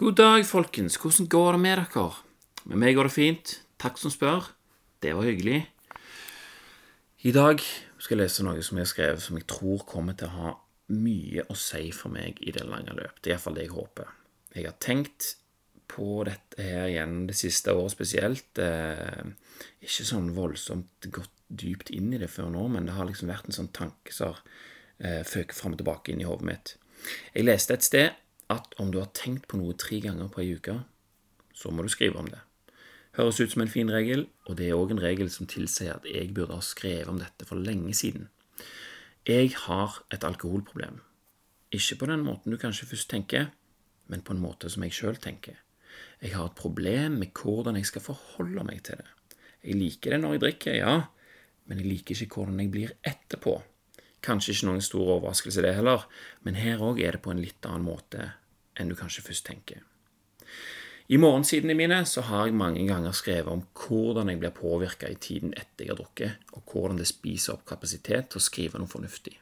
God dag, folkens. Hvordan går det med dere? Med meg går det fint. Takk som spør. Det var hyggelig. I dag skal jeg lese noe som jeg har skrevet som jeg tror kommer til å ha mye å si for meg i det lange løp. Det er iallfall det jeg håper. Jeg har tenkt på dette her igjen det siste året spesielt. Eh, ikke sånn voldsomt gått dypt inn i det før nå, men det har liksom vært en sånn tanke som har eh, føket fram og tilbake inn i hodet mitt. Jeg leste et sted at om du har tenkt på noe tre ganger på ei uke, så må du skrive om det. Høres ut som en fin regel, og det er òg en regel som tilsier at jeg burde ha skrevet om dette for lenge siden. Jeg har et alkoholproblem. Ikke på den måten du kanskje først tenker, men på en måte som jeg sjøl tenker. Jeg har et problem med hvordan jeg skal forholde meg til det. Jeg liker det når jeg drikker, ja, men jeg liker ikke hvordan jeg blir etterpå. Kanskje ikke noen stor overraskelse, det heller, men her òg er det på en litt annen måte enn du kanskje først tenker. I morgensidene mine så har jeg mange ganger skrevet om hvordan jeg blir påvirka i tiden etter jeg har drukket, og hvordan det spiser opp kapasitet til å skrive noe fornuftig.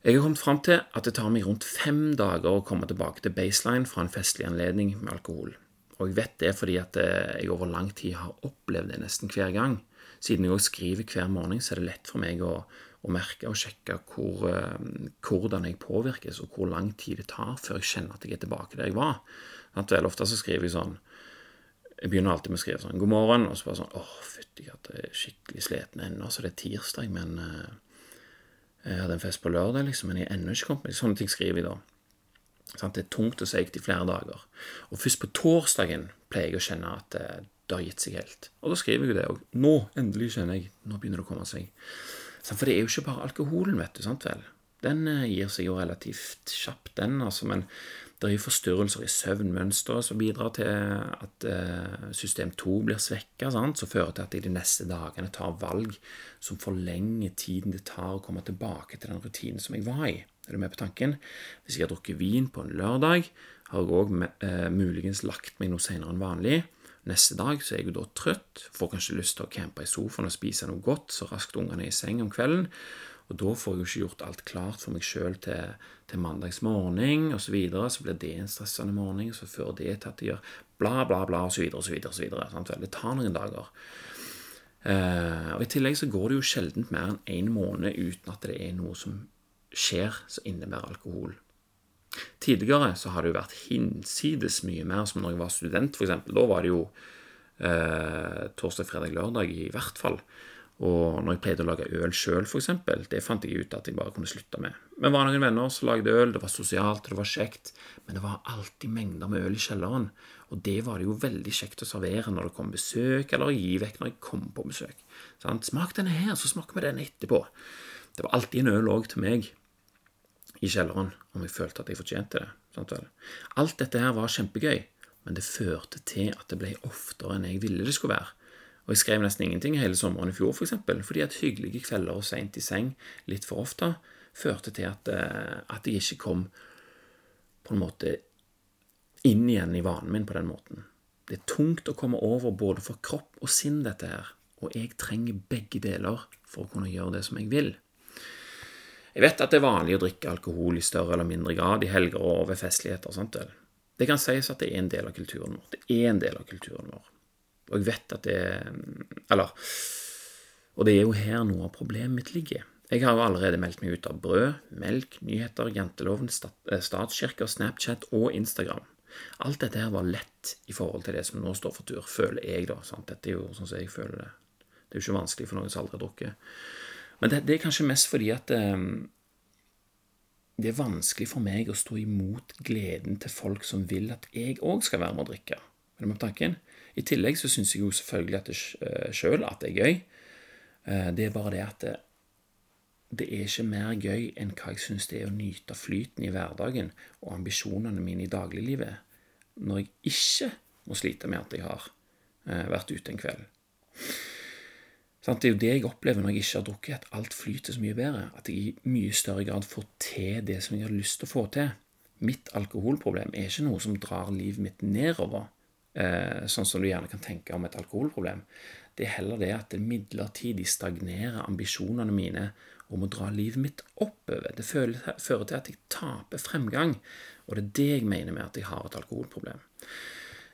Jeg har kommet fram til at det tar meg rundt fem dager å komme tilbake til baseline fra en festlig anledning med alkohol. Og jeg vet det fordi at eh, jeg over lang tid har opplevd det nesten hver gang. Siden jeg også skriver hver morgen, så er det lett for meg å, å merke og sjekke hvor, uh, hvordan jeg påvirkes, og hvor lang tid det tar før jeg kjenner at jeg er tilbake der jeg var. At vel ofte så skriver jeg sånn Jeg begynner alltid med å skrive sånn 'God morgen', og så bare sånn 'Åh, fytti katta, er skikkelig sliten ennå, så det er tirsdag, men uh, jeg hadde en fest på lørdag, liksom, men jeg er ennå ikke kommet meg Sånne ting skriver jeg da. Sånn, Det er tungt og seigt i flere dager. Og først på torsdagen pleier jeg å kjenne at det, det har gitt seg helt. Og da skriver jeg jo det òg. Nå, endelig kjenner jeg Nå begynner det å komme seg. For det er jo ikke bare alkoholen, vet du, sant vel. Den gir seg jo relativt kjapt, den, altså. Men det er jo forstyrrelser i søvnmønsteret som bidrar til at eh, system 2 blir svekka, som fører til at jeg de neste dagene tar valg som forlenger tiden det tar å komme tilbake til den rutinen som jeg var i. Er du med på tanken? Hvis jeg har drukket vin på en lørdag, har jeg òg eh, muligens lagt meg noe senere enn vanlig. Neste dag så er jeg jo da trøtt, får kanskje lyst til å campe i sofaen og spise noe godt så raskt ungene er i seng om kvelden. Og da får jeg jo ikke gjort alt klart for meg sjøl til, til mandags morgen osv. Så, videre. så blir det en stressende morgen, så fører det til at jeg gjør bla, bla, bla osv. osv. Det tar noen dager. Uh, og I tillegg så går det jo sjelden mer enn én en måned uten at det er noe som skjer som innebærer alkohol. Tidligere så har det jo vært hinsides mye mer, som når jeg var student, f.eks. Da var det jo eh, torsdag, fredag, lørdag i hvert fall. Og når jeg pleide å lage øl sjøl, f.eks., det fant jeg ut at jeg bare kunne slutte med. Men var noen venner som lagde øl, det var sosialt, det var kjekt, men det var alltid mengder med øl i kjelleren. Og det var det jo veldig kjekt å servere når det kom besøk, eller gi vekk når jeg kom på besøk. Sant? smak denne her, så smaker vi den etterpå. Det var alltid en øl òg til meg i kjelleren, om jeg følte at jeg fortjente det. Alt dette her var kjempegøy, men det førte til at det ble oftere enn jeg ville det skulle være. Og jeg skrev nesten ingenting hele sommeren i fjor, f.eks., for eksempel, fordi at hyggelige kvelder og seint i seng litt for ofte førte til at, eh, at jeg ikke kom på en måte inn igjen i vanen min på den måten. Det er tungt å komme over både for kropp og sinn, dette her, og jeg trenger begge deler for å kunne gjøre det som jeg vil. Jeg vet at det er vanlig å drikke alkohol i større eller mindre grad i helger og ved festligheter. Sant vel? Det kan sies at det er en del av kulturen vår. Det er en del av kulturen vår. Og jeg vet at det Eller Og det er jo her noe av problemet mitt ligger. Jeg har jo allerede meldt meg ut av brød, melk, nyheter, janteloven, eh, statskirker, Snapchat og Instagram. Alt dette her var lett i forhold til det som nå står for tur, føler jeg, da. Sant? Dette er jo sånn som jeg føler det. Det er jo ikke vanskelig for noen som aldri har drukket. Men det, det, er kanskje mest fordi at um, det er vanskelig for meg å stå imot gleden til folk som vil at jeg òg skal være med å drikke. Er det med på tanken? I tillegg så syns jeg jo selvfølgelig at det eh, sjøl at det er gøy. Eh, det er bare det at det, det er ikke mer gøy enn hva jeg syns det er å nyte flyten i hverdagen og ambisjonene mine i dagliglivet, når jeg ikke må slite med at jeg har eh, vært ute en kveld. Det er jo det jeg opplever når jeg ikke har drukket, at alt flyter så mye bedre. At jeg i mye større grad får til det som jeg har lyst til å få til. Mitt alkoholproblem er ikke noe som drar livet mitt nedover eh, sånn som du gjerne kan tenke om et alkoholproblem. Det er heller det at det midlertidig stagnerer ambisjonene mine om å dra livet mitt oppover. Det fører til at jeg taper fremgang, Og det er det jeg mener med at jeg har et alkoholproblem.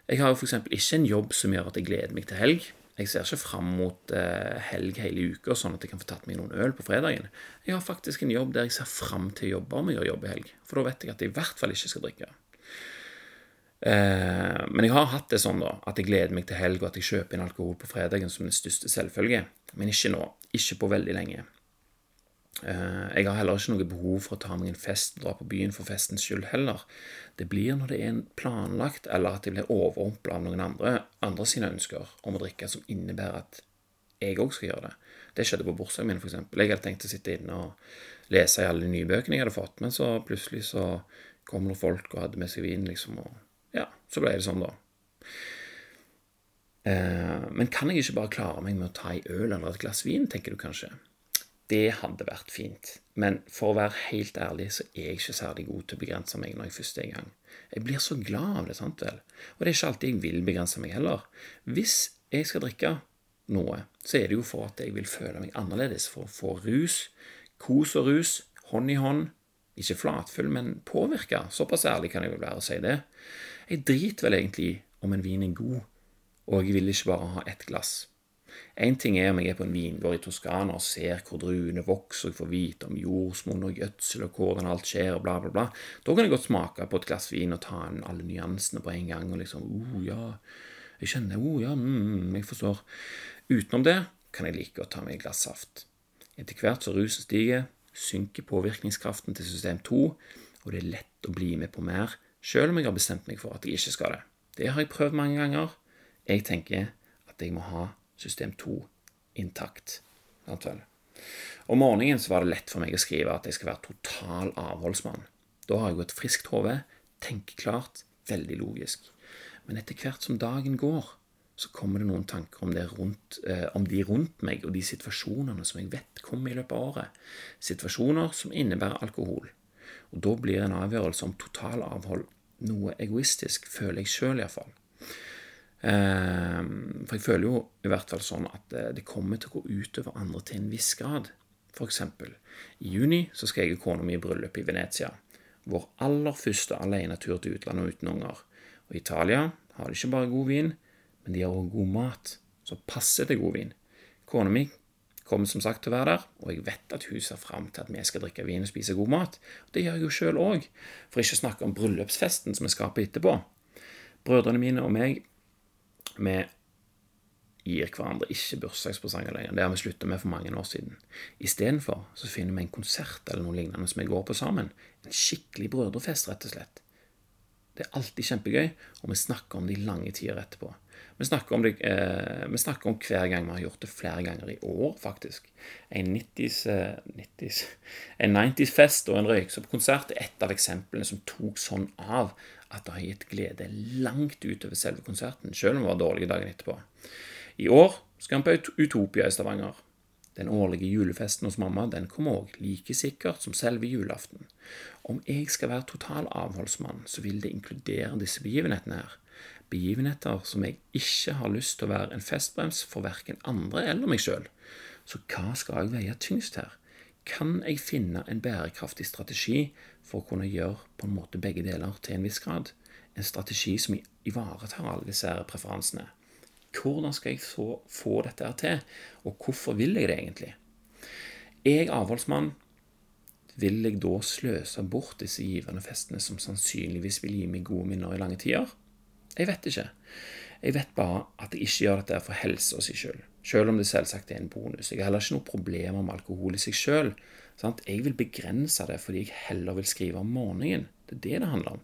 Jeg har jo f.eks. ikke en jobb som gjør at jeg gleder meg til helg. Jeg ser ikke fram mot eh, helg hele uka, sånn at jeg kan få tatt meg noen øl på fredagen. Jeg har faktisk en jobb der jeg ser fram til å jobbe om jeg gjør jobb i helg. For da vet jeg at jeg i hvert fall ikke skal drikke. Eh, men jeg har hatt det sånn da, at jeg gleder meg til helg, og at jeg kjøper inn alkohol på fredagen som den største selvfølge. Men ikke nå. Ikke på veldig lenge. Eh, jeg har heller ikke noe behov for å ta meg en fest og dra på byen for festens skyld heller. Det blir når det er en planlagt, eller at jeg blir overrumpla av noen andre, andre sine ønsker om å drikke, som innebærer at jeg òg skal gjøre det. Det skjedde på bursdagen min, f.eks. Jeg hadde tenkt å sitte inne og lese i alle de nye bøkene jeg hadde fått, men så plutselig så kom det folk og hadde med seg vin, liksom, og ja, så ble det sånn, da. Eh, men kan jeg ikke bare klare meg med å ta ei øl eller et glass vin, tenker du kanskje? Det hadde vært fint, men for å være helt ærlig så er jeg ikke særlig god til å begrense meg når jeg først er i gang. Jeg blir så glad av det, sant vel? Og det er ikke alltid jeg vil begrense meg heller. Hvis jeg skal drikke noe, så er det jo for at jeg vil føle meg annerledes, for å få rus, kos og rus, hånd i hånd, ikke flatfull, men påvirka. Såpass ærlig kan jeg vel være å si det. Jeg driter vel egentlig om en vin er god, og jeg vil ikke bare ha ett glass. Én ting er om jeg er på en vingård i Toskana og ser hvor druene vokser, og jeg får vite om jordsmonn og gjødsel og hvordan alt skjer, og bla, bla, bla. Da kan jeg godt smake på et glass vin og ta inn alle nyansene på en gang og liksom oh, ja, jeg kjenner oh, ja, mm, jeg forstår. Utenom det kan jeg like å ta meg et glass saft. Etter hvert som rusen stiger, synker påvirkningskraften til system 2, og det er lett å bli med på mer, selv om jeg har bestemt meg for at jeg ikke skal det. Det har jeg prøvd mange ganger. Jeg tenker at jeg må ha system 2 intakt. Om morgenen så var det lett for meg å skrive at jeg skal være total avholdsmann. Da har jeg jo et friskt hode, tenker klart, veldig logisk. Men etter hvert som dagen går, så kommer det noen tanker om, rundt, eh, om, de rundt meg og de situasjonene som jeg vet kommer i løpet av året. Situasjoner som innebærer alkohol. Og da blir en avgjørelse om total avhold noe egoistisk, føler jeg sjøl iallfall. Ehm, for jeg føler jo i hvert fall sånn at eh, det kommer til å gå utover andre til en viss grad. Eksempel, i juni så skal jeg og kona mi i bryllup i Venezia. Vår aller første alenetur til utlandet uten unger. Og i Italia har de ikke bare god vin, men de har også god mat. Så passer det god vin. Kona mi kommer som sagt til å være der, og jeg vet at hun ser fram til at vi skal drikke vin og spise god mat. Det gjør jeg jo sjøl òg, for ikke å snakke om bryllupsfesten som vi skal på etterpå. Brødrene mine og meg vi gir hverandre ikke bursdagspresanger lenger. Det har vi slutta med for mange år siden. Istedenfor så finner vi en konsert eller noe lignende som vi går på sammen. En skikkelig brødrefest, rett og slett. Det er alltid kjempegøy, og vi snakker om det i lange tider etterpå. Vi snakker, det, eh, vi snakker, om hver gang vi har gjort det flere ganger i år, faktisk. En 90s, eh, 90s, en 90s-fest og en røyksoppkonsert er et av eksemplene som tok sånn av at det har gitt glede langt utover selve konserten, selv om det var dårlige dagen etterpå. I år skal vi på Utopia i Stavanger. Den årlige julefesten hos mamma den kommer òg, like sikkert som selve julaften. Om jeg skal være total avholdsmann, så vil det inkludere disse begivenhetene her. Begivenheter som jeg ikke har lyst til å være en festbrems for verken andre eller meg sjøl. Så hva skal jeg veie tyngst her? Kan jeg finne en bærekraftig strategi for å kunne gjøre på en måte begge deler til en viss grad? En strategi som ivaretar alle disse preferansene. Hvordan skal jeg så få dette her til, og hvorfor vil jeg det egentlig? Jeg avholdsmann, vil jeg da sløse bort disse givende festene som sannsynligvis vil gi meg gode minner i lange tider? Jeg vet ikke. Jeg vet bare at jeg ikke gjør dette for helsa si skyld, selv om det selvsagt er en bonus. Jeg har heller ikke noe problemer med alkohol i seg sjøl. Jeg vil begrense det fordi jeg heller vil skrive om morgenen. Det er det det handler om.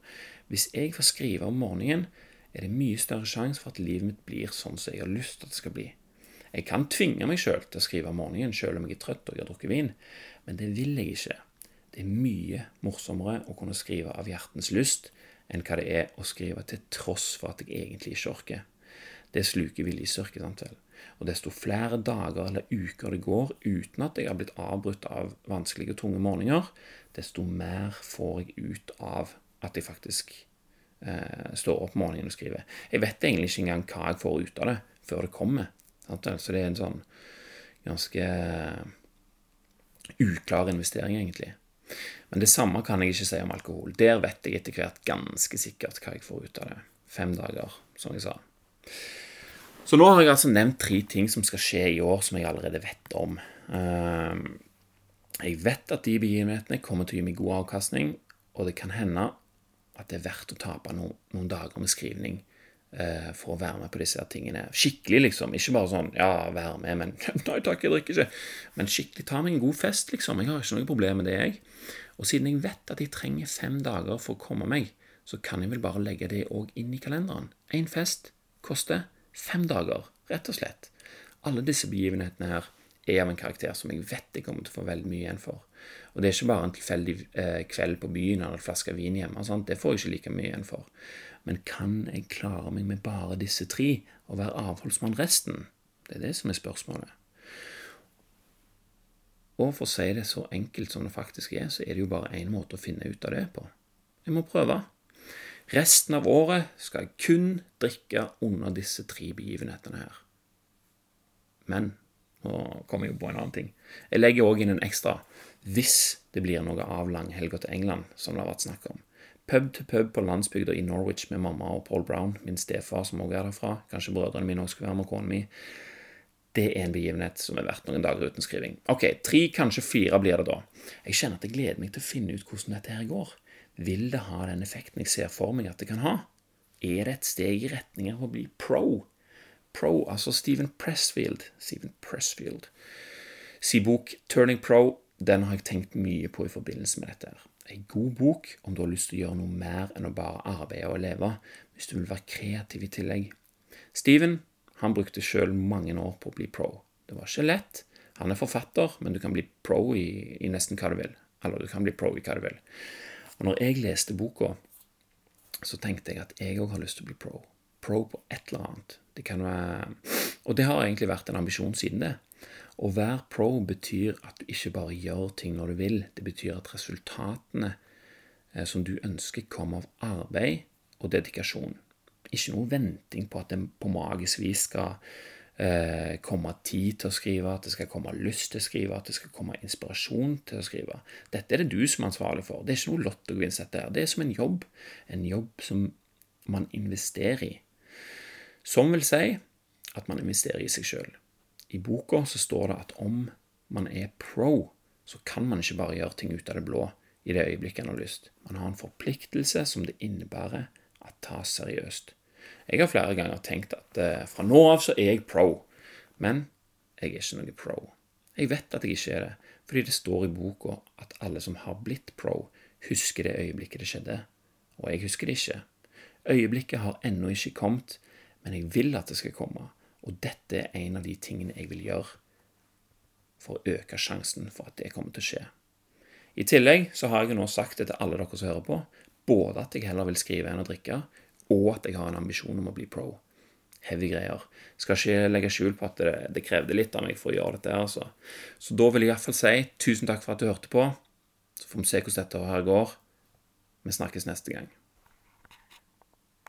Hvis jeg får skrive om morgenen, er det mye større sjanse for at livet mitt blir sånn som jeg har lyst til at det skal bli. Jeg kan tvinge meg sjøl til å skrive om morgenen selv om jeg er trøtt og jeg har drukket vin, men det vil jeg ikke. Det er mye morsommere å kunne skrive av hjertens lyst enn hva det er å skrive til tross for at jeg egentlig ikke orker. Det sluker viljestyrke. Og desto flere dager eller uker det går uten at jeg har blitt avbrutt av vanskelige og tunge morgener, desto mer får jeg ut av at jeg faktisk eh, står opp morgenen og skriver. Jeg vet egentlig ikke engang hva jeg får ut av det før det kommer. Sant? Så det er en sånn ganske uklar investering, egentlig. Men det samme kan jeg ikke si om alkohol. Der vet jeg etter hvert ganske sikkert hva jeg får ut av det. Fem dager, som jeg sa. Så nå har jeg altså nevnt tre ting som skal skje i år, som jeg allerede vet om. Ehm, jeg vet at de begivenhetene kommer til å gi meg god avkastning, og det kan hende at det er verdt å tape noen, dager med skrivning for å være med på disse tingene. Skikkelig, liksom. Ikke bare sånn 'ja, vær med', men 'nei takk, jeg drikker ikke'. Men skikkelig ta meg en god fest, liksom. Jeg har ikke noe problem med det, jeg. Og siden jeg vet at jeg trenger fem dager for å komme meg, så kan jeg vel bare legge det òg inn i kalenderen. Én fest koster fem dager, rett og slett. Alle disse begivenhetene her er av en karakter som jeg vet jeg kommer til å få veldig mye igjen for. Og det er ikke bare en tilfeldig eh, kveld på byen eller en flaske vin hjemme. Sant? Det får jeg ikke like mye igjen for. Men kan jeg klare meg med bare disse tre og være avholdsmann resten? Det er det som er spørsmålet. Og for å si det så enkelt som det faktisk er, så er det jo bare én måte å finne ut av det på. Jeg må prøve. Resten av året skal jeg kun drikke under disse tre begivenhetene her. Men nå kommer jeg jo på en annen ting. Jeg legger òg inn en ekstra hvis det blir noe av langhelga til England, som det har vært snakk om. Pub til pub på landsbygda i Norwich med mamma og Paul Brown, min stefar som også er derfra. Kanskje brødrene mine også skal være med kona mi. Det er en begivenhet som er verdt noen dager uten skriving. Ok, tre, kanskje fire blir det da. Jeg kjenner at jeg gleder meg til å finne ut hvordan dette her går. Vil det ha den effekten jeg ser for meg at det kan ha? Er det et steg i retning av å bli pro? Pro, altså Steven Pressfield. Steven Pressfield. Si bok Turning Pro, den har jeg tenkt mye på i forbindelse med dette. her. En god bok om du har lyst til å gjøre noe mer enn å bare arbeide og leve, hvis du vil være kreativ i tillegg. Steven han brukte sjøl mange år på å bli pro. Det var ikke lett. Han er forfatter, men du kan bli pro i, i nesten hva du vil. Eller du kan bli pro i hva du vil. Og når jeg leste boka, så tenkte jeg at jeg òg har lyst til å bli pro. Pro på et eller annet. Det være Og det har egentlig vært en ambisjon siden det. Å være pro betyr at du ikke bare gjør ting når du vil. Det betyr at resultatene eh, som du ønsker, kommer av arbeid og dedikasjon. Ikke noe venting på at det på magisk vis skal eh, komme tid til å skrive, at det skal komme lyst til å skrive, at det skal komme inspirasjon til å skrive. Dette er det du som er ansvarlig for. Det er ikke noe lottogevinst, dette her. Det er som en jobb. En jobb som man investerer i. Som vil si at man investerer i seg sjøl. I boka så står det at om man er pro, så kan man ikke bare gjøre ting ut av det blå i det øyeblikket man har lyst. Man har en forpliktelse som det innebærer at tas seriøst. Jeg har flere ganger tenkt at eh, fra nå av så er jeg pro, men jeg er ikke noe pro. Jeg vet at jeg ikke er det, fordi det står i boka at alle som har blitt pro, husker det øyeblikket det skjedde, og jeg husker det ikke. Øyeblikket har ennå ikke kommet, men jeg vil at det skal komme, og dette er en av de tingene jeg vil gjøre for å øke sjansen for at det kommer til å skje. I tillegg så har jeg jo nå sagt det til alle dere som hører på, både at jeg heller vil skrive enn å drikke, og at jeg har en ambisjon om å bli pro. Heavy greier. Skal ikke legge skjul på at det, det krevde litt av meg for å gjøre dette. altså. Så da vil jeg iallfall si tusen takk for at du hørte på. Så får vi se hvordan dette her går. Vi snakkes neste gang.